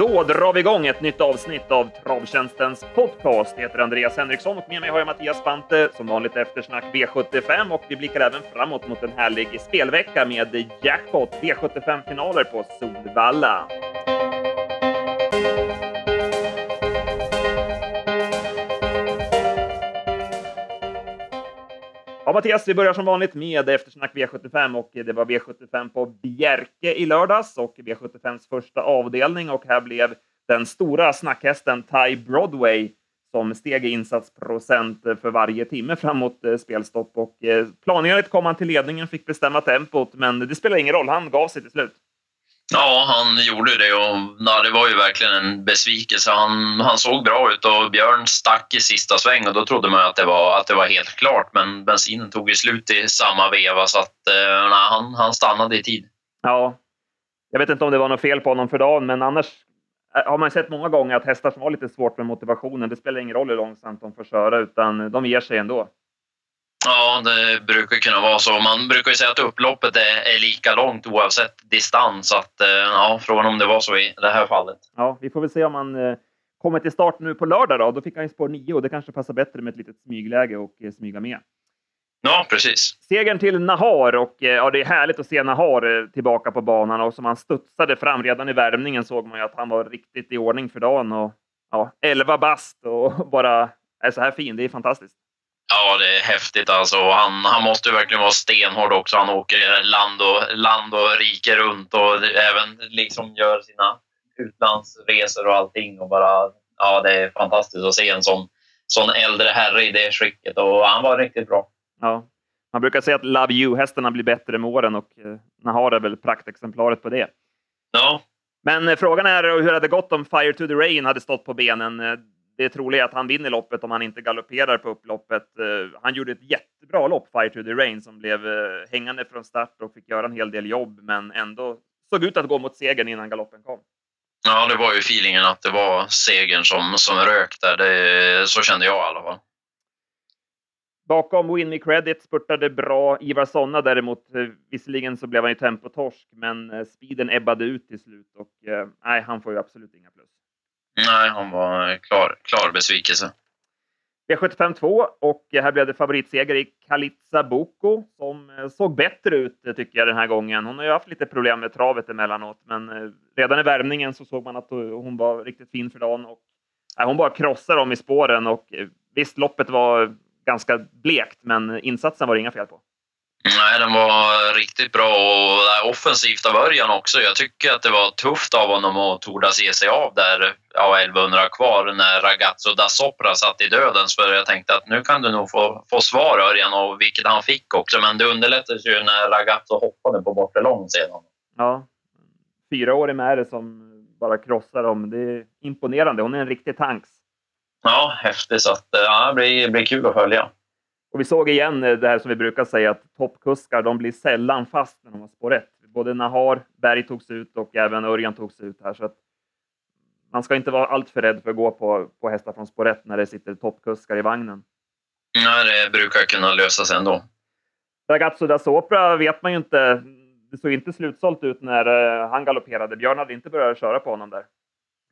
Då drar vi igång ett nytt avsnitt av Travtjänstens podcast. Jag heter Andreas Henriksson och med mig har jag Mattias Bante. som vanligt eftersnack V75 och vi blickar även framåt mot en härlig spelvecka med jackpot V75-finaler på Solvalla. Ja, Mattias, vi börjar som vanligt med eftersnack V75 och det var V75 på Bjerke i lördags och V75s första avdelning och här blev den stora snackhästen Ty Broadway som steg i insatsprocent för varje timme framåt eh, spelstopp och eh, planenligt kom han till ledningen, fick bestämma tempot, men det spelar ingen roll. Han gav sig till slut. Ja, han gjorde det och ja, det var ju verkligen en besvikelse. Han, han såg bra ut och Björn stack i sista sväng och då trodde man att det var, att det var helt klart. Men bensinen tog ju slut i samma veva så att eh, nej, han, han stannade i tid. Ja, jag vet inte om det var något fel på honom för dagen, men annars eh, har man sett många gånger att hästar som har lite svårt med motivationen, det spelar ingen roll hur långsamt de får köra, utan de ger sig ändå. Ja, det brukar kunna vara så. Man brukar ju säga att upploppet är, är lika långt oavsett distans. Att, eh, ja, frågan om det var så i det här fallet. Ja, vi får väl se om han eh, kommer till start nu på lördag. Då, då fick han ju spår 9 och det kanske passar bättre med ett litet smygläge och eh, smyga med. Ja, precis. Segern till Nahar och ja, det är härligt att se Nahar tillbaka på banan och som han studsade fram redan i värmningen såg man ju att han var riktigt i ordning för dagen och ja, 11 bast och bara är så här fin. Det är fantastiskt. Ja, det är häftigt alltså. Han, han måste verkligen vara stenhård också. Han åker land och, land och rike runt och även liksom gör sina utlandsresor och allting. Och bara, ja, det är fantastiskt att se en sån, sån äldre herre i det skicket och han var riktigt bra. Ja, man brukar säga att Love You-hästarna blir bättre med åren och eh, Nahar är väl praktexemplaret på det. Ja. Men eh, frågan är hur det hade gått om Fire to the Rain hade stått på benen. Eh, det är troligt att han vinner loppet om han inte galopperar på upploppet. Uh, han gjorde ett jättebra lopp, Fire to the Rain, som blev uh, hängande från start och fick göra en hel del jobb, men ändå såg ut att gå mot segern innan galoppen kom. Ja, det var ju feelingen att det var segern som, som rök där. Det, så kände jag i alla fall. Bakom Win Me Credit spurtade bra Ivar Sonna däremot. Eh, visserligen så blev han ju tempotorsk, men speeden ebbade ut till slut och nej, han får ju absolut inga plus. Nej, han var klar, klar besvikelse. V75 2 och här blev det favoritseger i Kalitsa Boko som eh, såg bättre ut eh, tycker jag den här gången. Hon har ju haft lite problem med travet emellanåt, men eh, redan i värmningen så såg man att hon var riktigt fin för dagen. Och, hon bara krossar dem i spåren och visst, loppet var ganska blekt, men insatsen var det inga fel på. Nej, den var riktigt bra och offensivt av början också. Jag tycker att det var tufft av honom att tordas ge sig av där, ja, 1100 kvar när Ragazzo da Sopra satt i dödens. För jag tänkte att nu kan du nog få, få svar Örjan, och vilket han fick också. Men det underlättades ju när Ragazzo hoppade på bortre lång sedan. Ja, fyra år med det som bara krossar dem. Det är imponerande. Hon är en riktig tanks. Ja, häftigt. Så att, ja, det blir, blir kul att följa. Och vi såg igen det här som vi brukar säga att toppkuskar, de blir sällan fast när de har spår rätt. Både Nahar, Berg togs ut och även Örjan togs ut här. Så att man ska inte vara alltför rädd för att gå på, på hästar från spår när det sitter toppkuskar i vagnen. Nej, det brukar kunna lösa sig ändå. Ragazzo da Sopra vet man ju inte. Det såg inte slutsålt ut när eh, han galopperade. Björn hade inte börjat köra på honom där.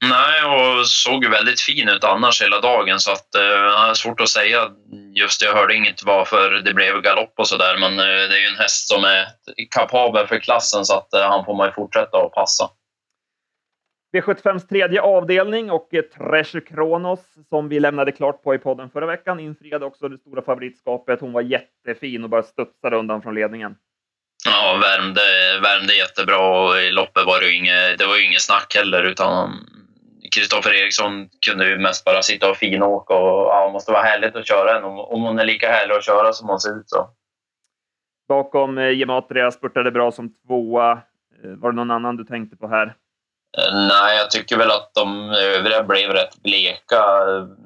Nej, och såg väldigt fin ut annars hela dagen så att uh, svårt att säga just Jag hörde inget varför det blev galopp och sådär men uh, det är ju en häst som är kapabel för klassen så att uh, han får man ju fortsätta att passa. V75s tredje avdelning och Treasure Kronos som vi lämnade klart på i podden förra veckan infriade också det stora favoritskapet. Hon var jättefin och bara studsade undan från ledningen. Ja, värmde, värmde jättebra och i loppet var det ju inget, det var ju inget snack heller utan Kristoffer Eriksson kunde ju mest bara sitta och finåka och ja, måste vara härligt att köra henne om hon är lika härlig att köra som hon ser ut så. Bakom eh, Gematria spurtade bra som tvåa. Eh, var det någon annan du tänkte på här? Eh, nej, jag tycker väl att de övriga blev rätt bleka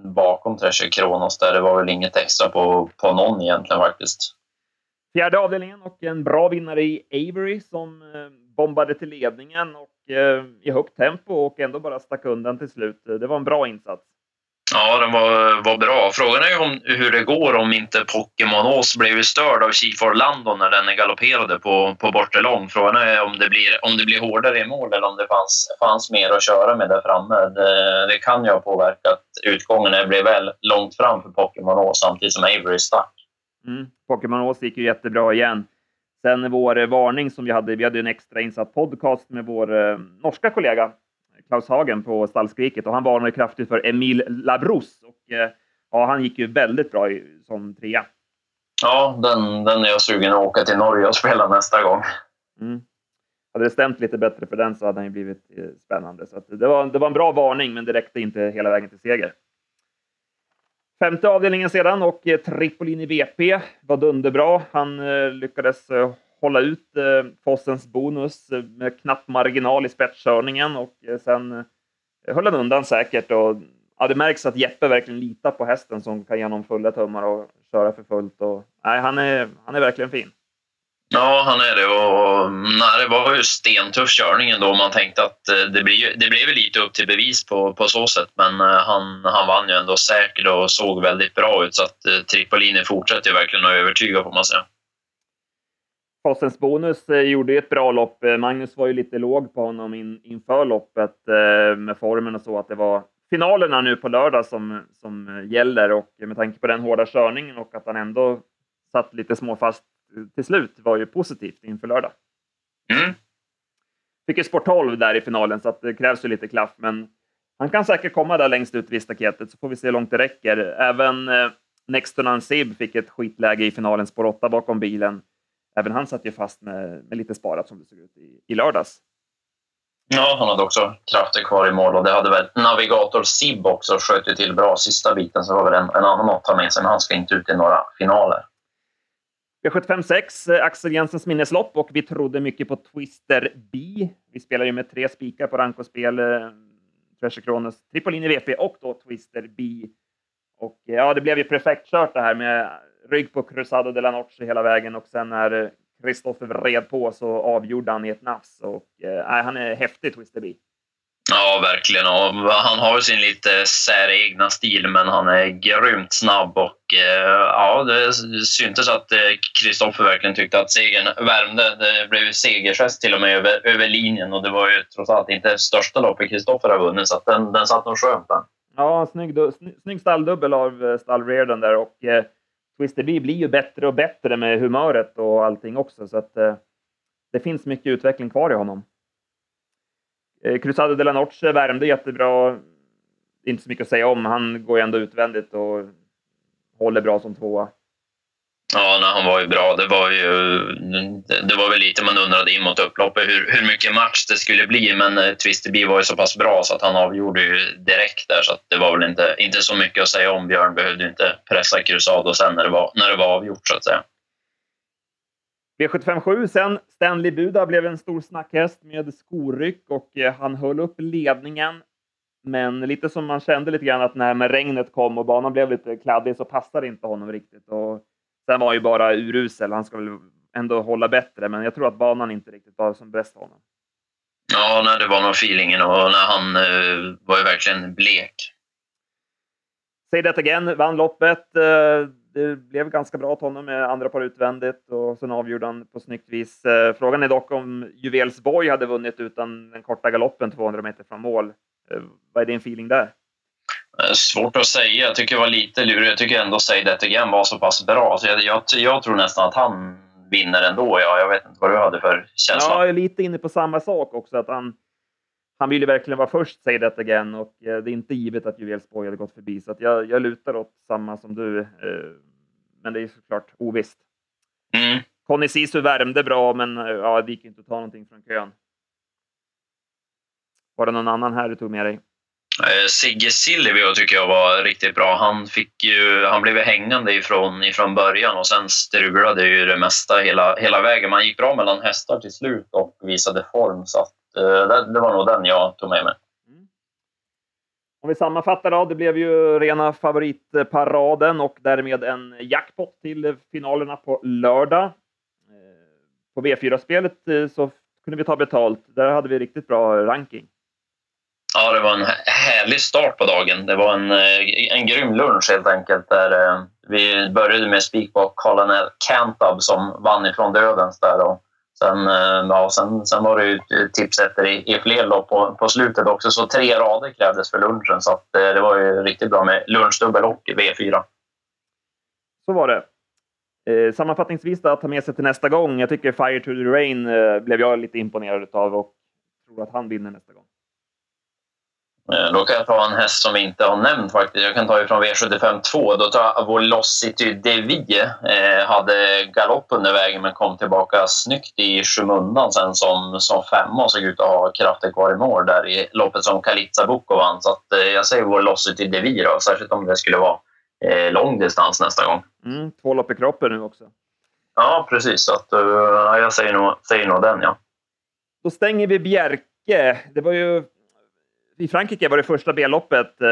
bakom Treasure Kronos där. Det var väl inget extra på, på någon egentligen faktiskt. Fjärde avdelningen och en bra vinnare i Avery som bombade till ledningen och i högt tempo och ändå bara stack undan till slut. Det var en bra insats. Ja, den var, var bra. Frågan är ju om, hur det går om inte Pokémon Ås blev störd av Chief Orlando när den galopperade på, på bortre lång. Frågan är om det, blir, om det blir hårdare i mål eller om det fanns, fanns mer att köra med där framme. Det, det kan ju ha påverkat utgången. Det blev väl långt fram för Pokémon Ås samtidigt som Avery stack. Mm. Pokémon Ås gick ju jättebra igen. Sen vår varning som vi hade, vi hade en extra insatt podcast med vår eh, norska kollega Klaus Hagen på Stallskriket och han varnade kraftigt för Emil Labrousse. Och, eh, ja, han gick ju väldigt bra i, som trea. Ja, den, den är jag sugen att åka till Norge och spela nästa gång. Mm. Hade det stämt lite bättre för den så hade han ju blivit eh, spännande. Så det, var, det var en bra varning, men det räckte inte hela vägen till seger. Femte avdelningen sedan och eh, Tripolini VP var dunderbra. Han eh, lyckades eh, hålla ut eh, Fossens bonus med knapp marginal i spetskörningen och sen höll han undan säkert. Och, ja, det märks att Jeppe verkligen litar på hästen som kan ge honom fulla tummar och köra för fullt. Och, nej, han, är, han är verkligen fin. Ja, han är det. Och, nej, det var ju stentuff körning ändå. Man tänkte att eh, det, blir, det blev lite upp till bevis på, på så sätt. Men eh, han, han vann ju ändå säkert och såg väldigt bra ut. Så att eh, Tripolini fortsätter verkligen att övertyga, får man säga. Fossens bonus gjorde ju ett bra lopp. Magnus var ju lite låg på honom in, inför loppet med formen och så att det var finalerna nu på lördag som, som gäller och med tanke på den hårda körningen och att han ändå satt lite småfast till slut var ju positivt inför lördag. Mm. Fick ju sport 12 där i finalen så att det krävs ju lite klaff, men han kan säkert komma där längst ut vid staketet så får vi se hur långt det räcker. Även eh, Nexton Ansib fick ett skitläge i finalen, spår 8 bakom bilen även han satt ju fast med, med lite sparat som det såg ut i, i lördags. Ja, han hade också krafter kvar i mål och det hade väl Navigator Sib också sköt ju till bra sista biten så var väl en, en annan att ta med sig, men han ska inte ut i några finaler. V75 eh, Axel Jensens minneslopp och vi trodde mycket på Twister B. Vi spelar ju med tre spikar på rankospel. Eh, Treasure Kronos, Tripolini VP och då Twister B. Och eh, ja, det blev ju perfekt kört det här med rygg på Cruzado de la Noche hela vägen och sen när eh, Kristoffer vred på så avgjorde han i ett nafs. Och, eh, han är häftig, Twister B. Ja, verkligen. Och han har sin lite säregna stil, men han är grymt snabb. Och, eh, ja, det syntes att eh, Kristoffer verkligen tyckte att segern värmde. Det blev segergest till och med över, över linjen och det var ju trots allt inte största loppet Kristoffer har vunnit, så den, den satt nog skönt där. Ja, snygg, snygg stalldubbel av eh, stall stallrearden där och eh, Twister B blir ju bättre och bättre med humöret och allting också, så att eh, det finns mycket utveckling kvar i honom. Eh, Cruzado de la Noche värmde jättebra. Inte så mycket att säga om. Han går ju ändå utvändigt och håller bra som tvåa. Ja, nej, han var ju bra. Det var, ju, det var väl lite man undrade in mot upploppet hur, hur mycket match det skulle bli, men eh, Twisterby var ju så pass bra så att han avgjorde ju direkt där, så att det var väl inte, inte så mycket att säga om. Björn behövde inte pressa Cruzado sen när det var, när det var avgjort, så att säga. V757 sen. Stanley Buda blev en stor snackhäst med skoryck och eh, han höll upp ledningen. Men lite som man kände lite grann att när regnet kom och banan blev lite kladdig så passade inte honom riktigt. Och Sen var han ju bara urusel. Han ska väl ändå hålla bättre, men jag tror att banan inte riktigt var som bäst för honom. Ja, nej, det var nog feelingen och när han eh, var ju verkligen blek. Say that again, vann loppet. Eh, det blev ganska bra åt honom med andra par utvändigt och sen avgjorde han på snyggt vis. Eh, frågan är dock om Juvelsborg hade vunnit utan den korta galoppen 200 meter från mål. Eh, vad är din feeling där? Eh, svårt att säga. Jag tycker det var lite lurigt. Jag tycker ändå Say That Again var så pass bra. Så jag, jag, jag, tror nästan att han vinner ändå. Ja, jag vet inte vad du hade för känsla. Ja, jag är lite inne på samma sak också. Att han, han vill ju verkligen vara först, Say That Again. Och eh, det är inte givet att Juvelsborg hade gått förbi. Så jag, jag lutar åt samma som du. Eh, men det är såklart ovisst. Mm. Conny Sisu värmde bra, men ja, det gick inte att ta någonting från kön. Var det någon annan här du tog med dig? Eh, Sigge Silvio tycker jag var riktigt bra. Han, fick ju, han blev hängande ifrån, ifrån början och sen strulade ju det mesta hela, hela vägen. Man gick bra mellan hästar till slut och visade form. Så att, eh, det, var nog den jag tog med mig. Om vi sammanfattar då, det blev ju rena favoritparaden och därmed en jackpot till finalerna på lördag. Eh, på V4-spelet så kunde vi ta betalt. Där hade vi riktigt bra ranking. Ja, det var en härlig start på dagen. Det var en, eh, en grym lunch helt enkelt. Där eh, vi började med spik på Colonel Cantab som vann ifrån dödens där. Och sen, eh, ja, sen, sen var det ju tipsetter i, i fler lopp på, på slutet också. Så tre rader krävdes för lunchen. Så att, eh, det var ju riktigt bra med lunchdubbel och V4. Så var det. Eh, sammanfattningsvis då, att ta med sig till nästa gång. Jag tycker Fire to the Rain eh, blev jag lite imponerad av och tror att han vinner nästa gång. Eh, då kan jag ta en häst som vi inte har nämnt faktiskt. Jag kan ta ifrån V75 2. Då tar jag Volocity Devi. Eh, hade galopp under vägen men kom tillbaka snyggt i skymundan sen som, som femma och såg ut att ha krafter kvar i mål där i loppet som Kalitsa Boko vann. Så att, eh, jag säger Volocity Devi då, särskilt om det skulle vara eh, lång distans nästa gång. Mm, två lopp i kroppen nu också. Ja, precis. Så att, uh, jag säger nog, säger nog den, ja. Då stänger vi Bjerke. Det var ju i Frankrike var det första B-loppet eh,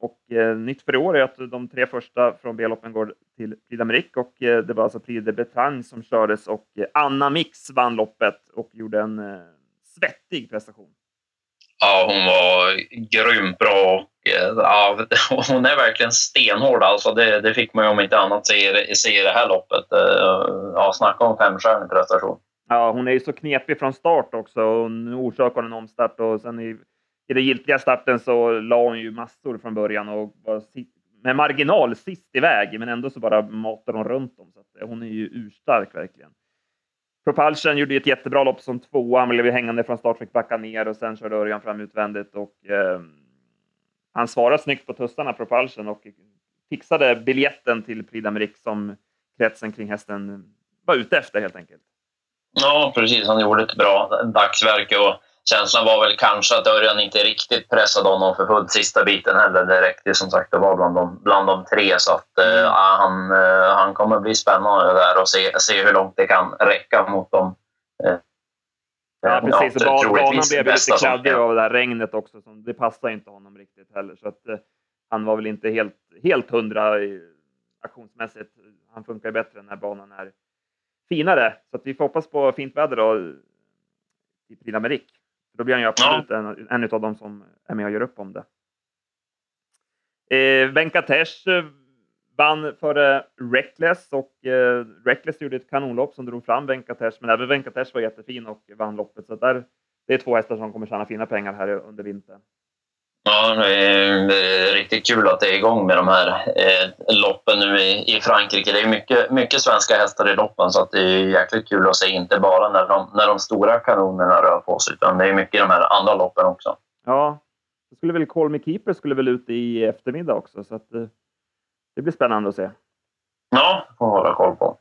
och eh, nytt för i år är att de tre första från B-loppen går till Prix d'Amérique och eh, det var alltså Prix de Bretagne som kördes och Anna Mix vann loppet och gjorde en svettig prestation. Ja, hon var grymt bra och ja, hon är verkligen stenhård. Alltså det, det fick man ju om inte annat se, se i det här loppet. Ja, snacka om femstjärnig prestation. Ja, hon är ju så knepig från start också. Hon orsakade en omstart och sen i i den giltiga starten så la hon ju massor från början och var med marginal sist iväg, men ändå så bara matar hon runt dem. Så att eh, hon är ju urstark verkligen. Propulsion gjorde ett jättebra lopp som tvåa. Han blev hängande från start, fick backa ner och sen körde Örjan fram utvändigt. Och, eh, han svarade snyggt på tussarna, Propulsion, och fixade biljetten till Prix d'Amérique som kretsen kring hästen var ute efter helt enkelt. Ja, precis. Han gjorde ett bra dagsverke och känslan var väl kanske att Örjan inte riktigt pressade honom för fullt sista biten heller. Det räckte som sagt att vara bland de, bland de tre så att mm. uh, han, uh, han kommer bli spännande där och se, se hur långt det kan räcka mot dem. Uh, ja, precis. Ja, banan blev lite kladdig av det här regnet också. Så det passade inte honom riktigt heller. Så att, han var väl inte helt, helt hundra aktionsmässigt. Han funkar bättre när banan är finare. Så att vi får hoppas på fint väder då, i Prix. Då blir han ju absolut ja. en, en av dem som är med och gör upp om det. Eh, Venkatesh eh, vann före Reckless och eh, Reckless gjorde ett kanonlopp som drog fram Venkatesh, men även Venkatesh var jättefin och vann loppet. Så där, det är två hästar som kommer tjäna fina pengar här under vintern. Ja, det är riktigt kul att det är igång med de här eh, loppen nu i, i Frankrike. Det är mycket, mycket svenska hästar i loppen så att det är jäkligt kul att se, inte bara när de, när de stora kanonerna rör på sig, utan det är mycket i de här andra loppen också. Ja, det skulle väl Call Me Keeper skulle väl ut i eftermiddag också, så att, eh, det blir spännande att se. Ja, får hålla koll på.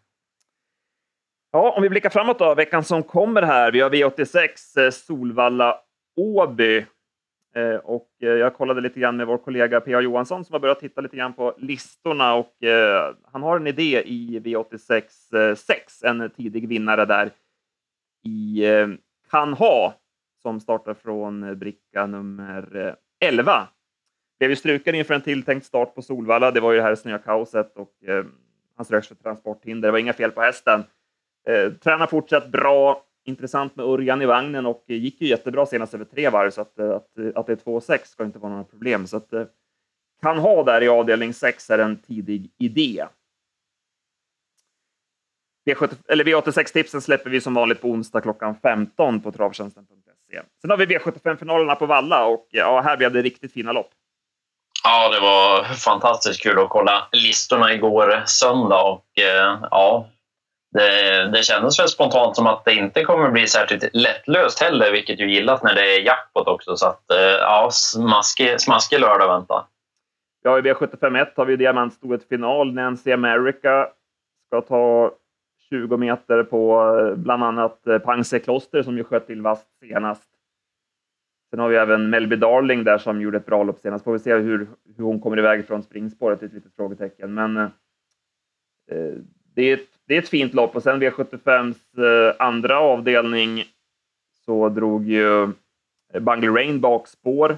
Ja, om vi blickar framåt då, veckan som kommer här. Vi har V86 eh, Solvalla Åby Eh, och eh, jag kollade lite grann med vår kollega P.A. Johansson som har börjat titta lite grann på listorna och eh, han har en idé i V86 6, en tidig vinnare där i Kan ha som startar från bricka nummer 11. Blev ju struken inför en tilltänkt start på Solvalla. Det var ju det här snökaoset och han ströks för transporthinder. Det var inga fel på hästen. Tränar fortsatt bra intressant med Örjan i vagnen och gick ju jättebra senast över tre varv, så att, eh, att, att det är 2,6 ska inte vara några problem. Så att, eh, kan ha där i avdelning 6 är en tidig idé. V86-tipsen släpper vi som vanligt på onsdag klockan 15 på travtjänsten.se. Sen har vi V75-finalerna på Valla och eh, ja, här blev det riktigt fina lopp. Ja, det var fantastiskt kul att kolla listorna igår söndag och ja, det, det kändes väl spontant som att det inte kommer bli särskilt lättlöst heller, vilket ju gillas när det är jackpot också. Så att, eh, ja, smaskig, smaskig lördag väntar. Ja, i V751 har vi diamantstoet final. Nancy America ska ta 20 meter på eh, bland annat eh, Pangse Kloster som ju sköt till vast senast. Sen har vi även Melby Darling där som gjorde ett bra lopp senast. Får vi se hur, hur hon kommer iväg från springspåret, ett litet frågetecken. Men eh, det är ett det är ett fint lopp och sen V75s eh, andra avdelning så drog ju eh, Bungle Rain bakspår.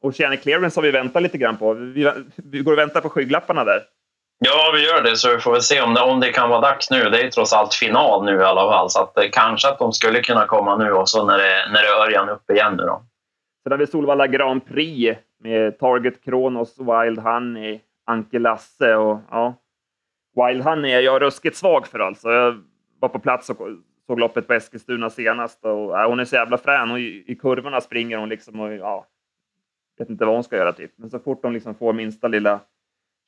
Oceanic Clearance har vi väntat lite grann på. Vi, vi går och väntar på skygglapparna där. Ja, vi gör det, så vi får väl se om det, om det kan vara dags nu. Det är trots allt final nu i alla fall, så att, eh, kanske att de skulle kunna komma nu och så när det, när det är Örjan upp igen nu då. Sen har vi Solvalla Grand Prix med Target Kronos, Wild Honey, Anke Lasse och ja. Wild Honey är jag ruskigt svag för alltså. Jag var på plats och såg loppet på Eskilstuna senast och äh, hon är så jävla frän och i, i kurvorna springer hon liksom och ja, vet inte vad hon ska göra typ. Men så fort hon liksom får minsta lilla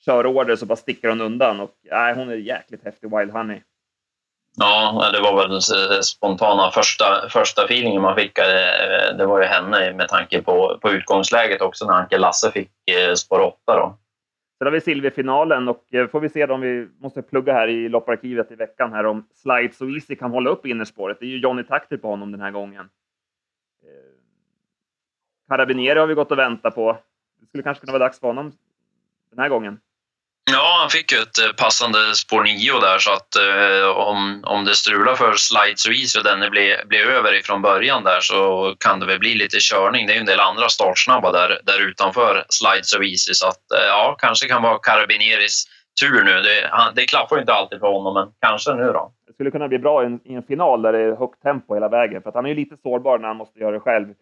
körorder så bara sticker hon undan och nej, hon är jäkligt häftig, Wild Honey. Ja, det var väl den spontana första, första feelingen man fick. Eh, det var ju henne med tanke på, på utgångsläget också när Anke Lasse fick eh, spår 8. Då. Sen har vi silverfinalen och eh, får vi se om vi måste plugga här i lopparkivet i veckan här om Slides och Easy kan hålla upp innerspåret. Det är ju Johnny Takter på honom den här gången. Eh, Carabinieri har vi gått och väntat på. Det skulle kanske kunna vara dags för honom den här gången. Ja, han fick ju ett eh, passande spår 9 där så att eh, om, om det strular för Slides och Easy och den blir, blir över ifrån början där så kan det väl bli lite körning. Det är ju en del andra startsnabba där, där utanför Slides och Easy så att eh, ja, kanske kan vara Carabineris tur nu. Det, han, det klaffar ju inte alltid för honom, men kanske nu då. Det skulle kunna bli bra i en, i en final där det är högt tempo hela vägen för att han är ju lite sårbar när han måste göra det själv.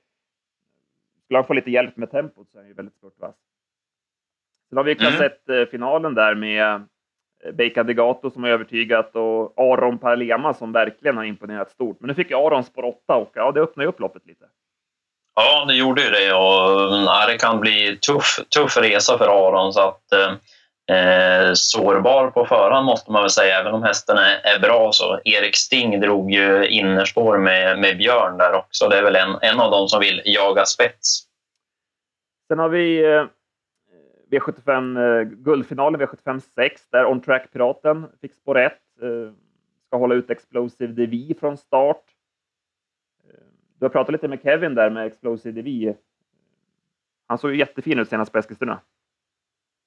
Skulle han få lite hjälp med tempot så är han ju väldigt spurtvass. Sen har vi klass 1-finalen mm. där med eh, Beika Degato som har övertygat och Aron Palema som verkligen har imponerat stort. Men nu fick ju Aron spår 8 och ja, det öppnar ju upp loppet lite. Ja, det gjorde ju det och ja, det kan bli tuff, tuff resa för Aron så att eh, sårbar på förhand måste man väl säga, även om hästen är, är bra. så Erik Sting drog ju innerspår med, med Björn där också. Det är väl en, en av dem som vill jaga spets. Sen har vi eh, V75 eh, guldfinalen V75 6 där On Track Piraten fick spår 1. Eh, ska hålla ut Explosive DV från start. Eh, du har pratat lite med Kevin där med Explosive DV. Han såg ju jättefin ut senast på Eskilstuna.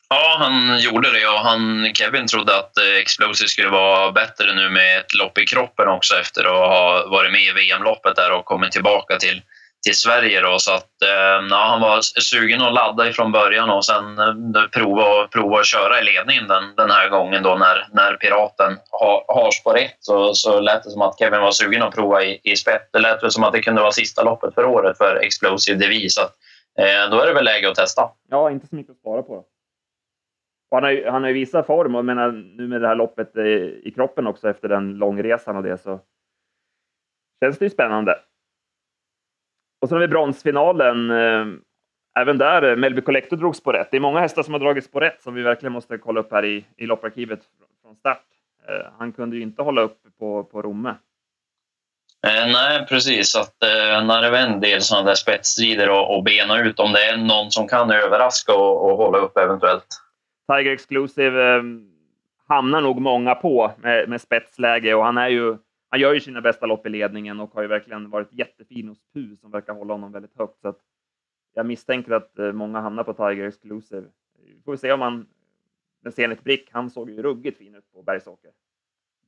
Ja, han gjorde det och han, Kevin trodde att eh, Explosive skulle vara bättre nu med ett lopp i kroppen också efter att ha varit med i VM-loppet där och kommit tillbaka till till Sverige. Då, så att, eh, ja, han var sugen att ladda ifrån början och sen eh, prova, prova att köra i ledningen den, den här gången då när, när Piraten har, har spår ett så, så lät det som att Kevin var sugen att prova i, i spett. Det lät väl som att det kunde vara sista loppet för året för Explosive Devis. Så att, eh, då är det väl läge att testa. Ja, inte så mycket att spara på. Då. han har ju han har visat form och menar, nu med det här loppet i, i kroppen också efter den långresan och det så känns det ju spännande. Och sen har vi bronsfinalen. Eh, även där, eh, Melby Collector drogs på rätt. Det är många hästar som har dragits på rätt som vi verkligen måste kolla upp här i, i lopparkivet från start. Eh, han kunde ju inte hålla upp på, på Romme. Eh, nej, precis. Att, eh, när det är en del sådana där spetsstrider och, och bena ut om det är någon som kan överraska och, och hålla upp eventuellt. Tiger Exclusive eh, hamnar nog många på med, med spetsläge och han är ju han gör ju sina bästa lopp i ledningen och har ju verkligen varit jättefin hos Pu som verkar hålla honom väldigt högt. Så jag misstänker att eh, många hamnar på Tiger Exclusive. Vi får se om han... Men Zenit Brick, han såg ju ruggigt fin ut på Bergsåker.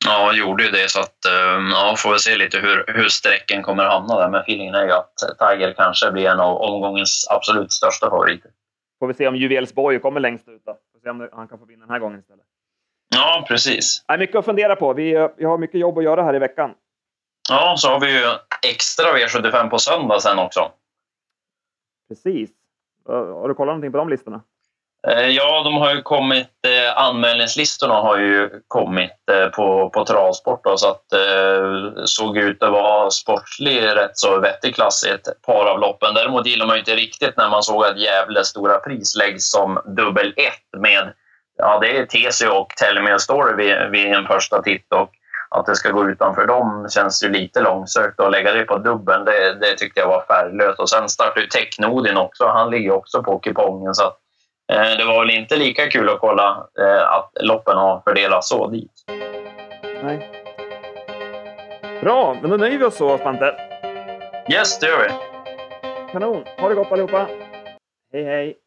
Ja, gjorde ju det. Så att, eh, ja, får vi se lite hur, hur sträcken kommer att hamna där. Men feelingen är ju att Tiger kanske blir en av omgångens absolut största favoriter. Får vi se om Juvelsborg kommer längst ut då. Får se om han kan få vinna den här gången istället. Ja, precis. Det är mycket att fundera på. Vi, vi har mycket jobb att göra här i veckan. Ja, så har vi ju extra V75 på söndag sen också. Precis. Har du kollat någonting på de listorna? Eh, ja, de har ju kommit, eh, anmälningslistorna har ju kommit eh, på, på travsport då, så att eh, såg ut att vara sportslig rätt så vettig klass i ett par av loppen. Däremot gillar man ju inte riktigt när man såg att Gävle stora pris läggs som dubbel ett med ja, det är TC och Tellemere Story vid, vid en första titt. Och att det ska gå utanför dem känns ju lite långsökt. Att lägga det på dubbeln, det, det tyckte jag var färglöst. Och sen startade ju Technodin också. Han ligger också på kupongen. Så att, eh, det var väl inte lika kul att kolla eh, att loppen har fördelats så dit. Nej. Bra, men då nöjer vi oss så, Svante. Yes, det gör vi. Kanon. Ha det gott allihopa. Hej, hej.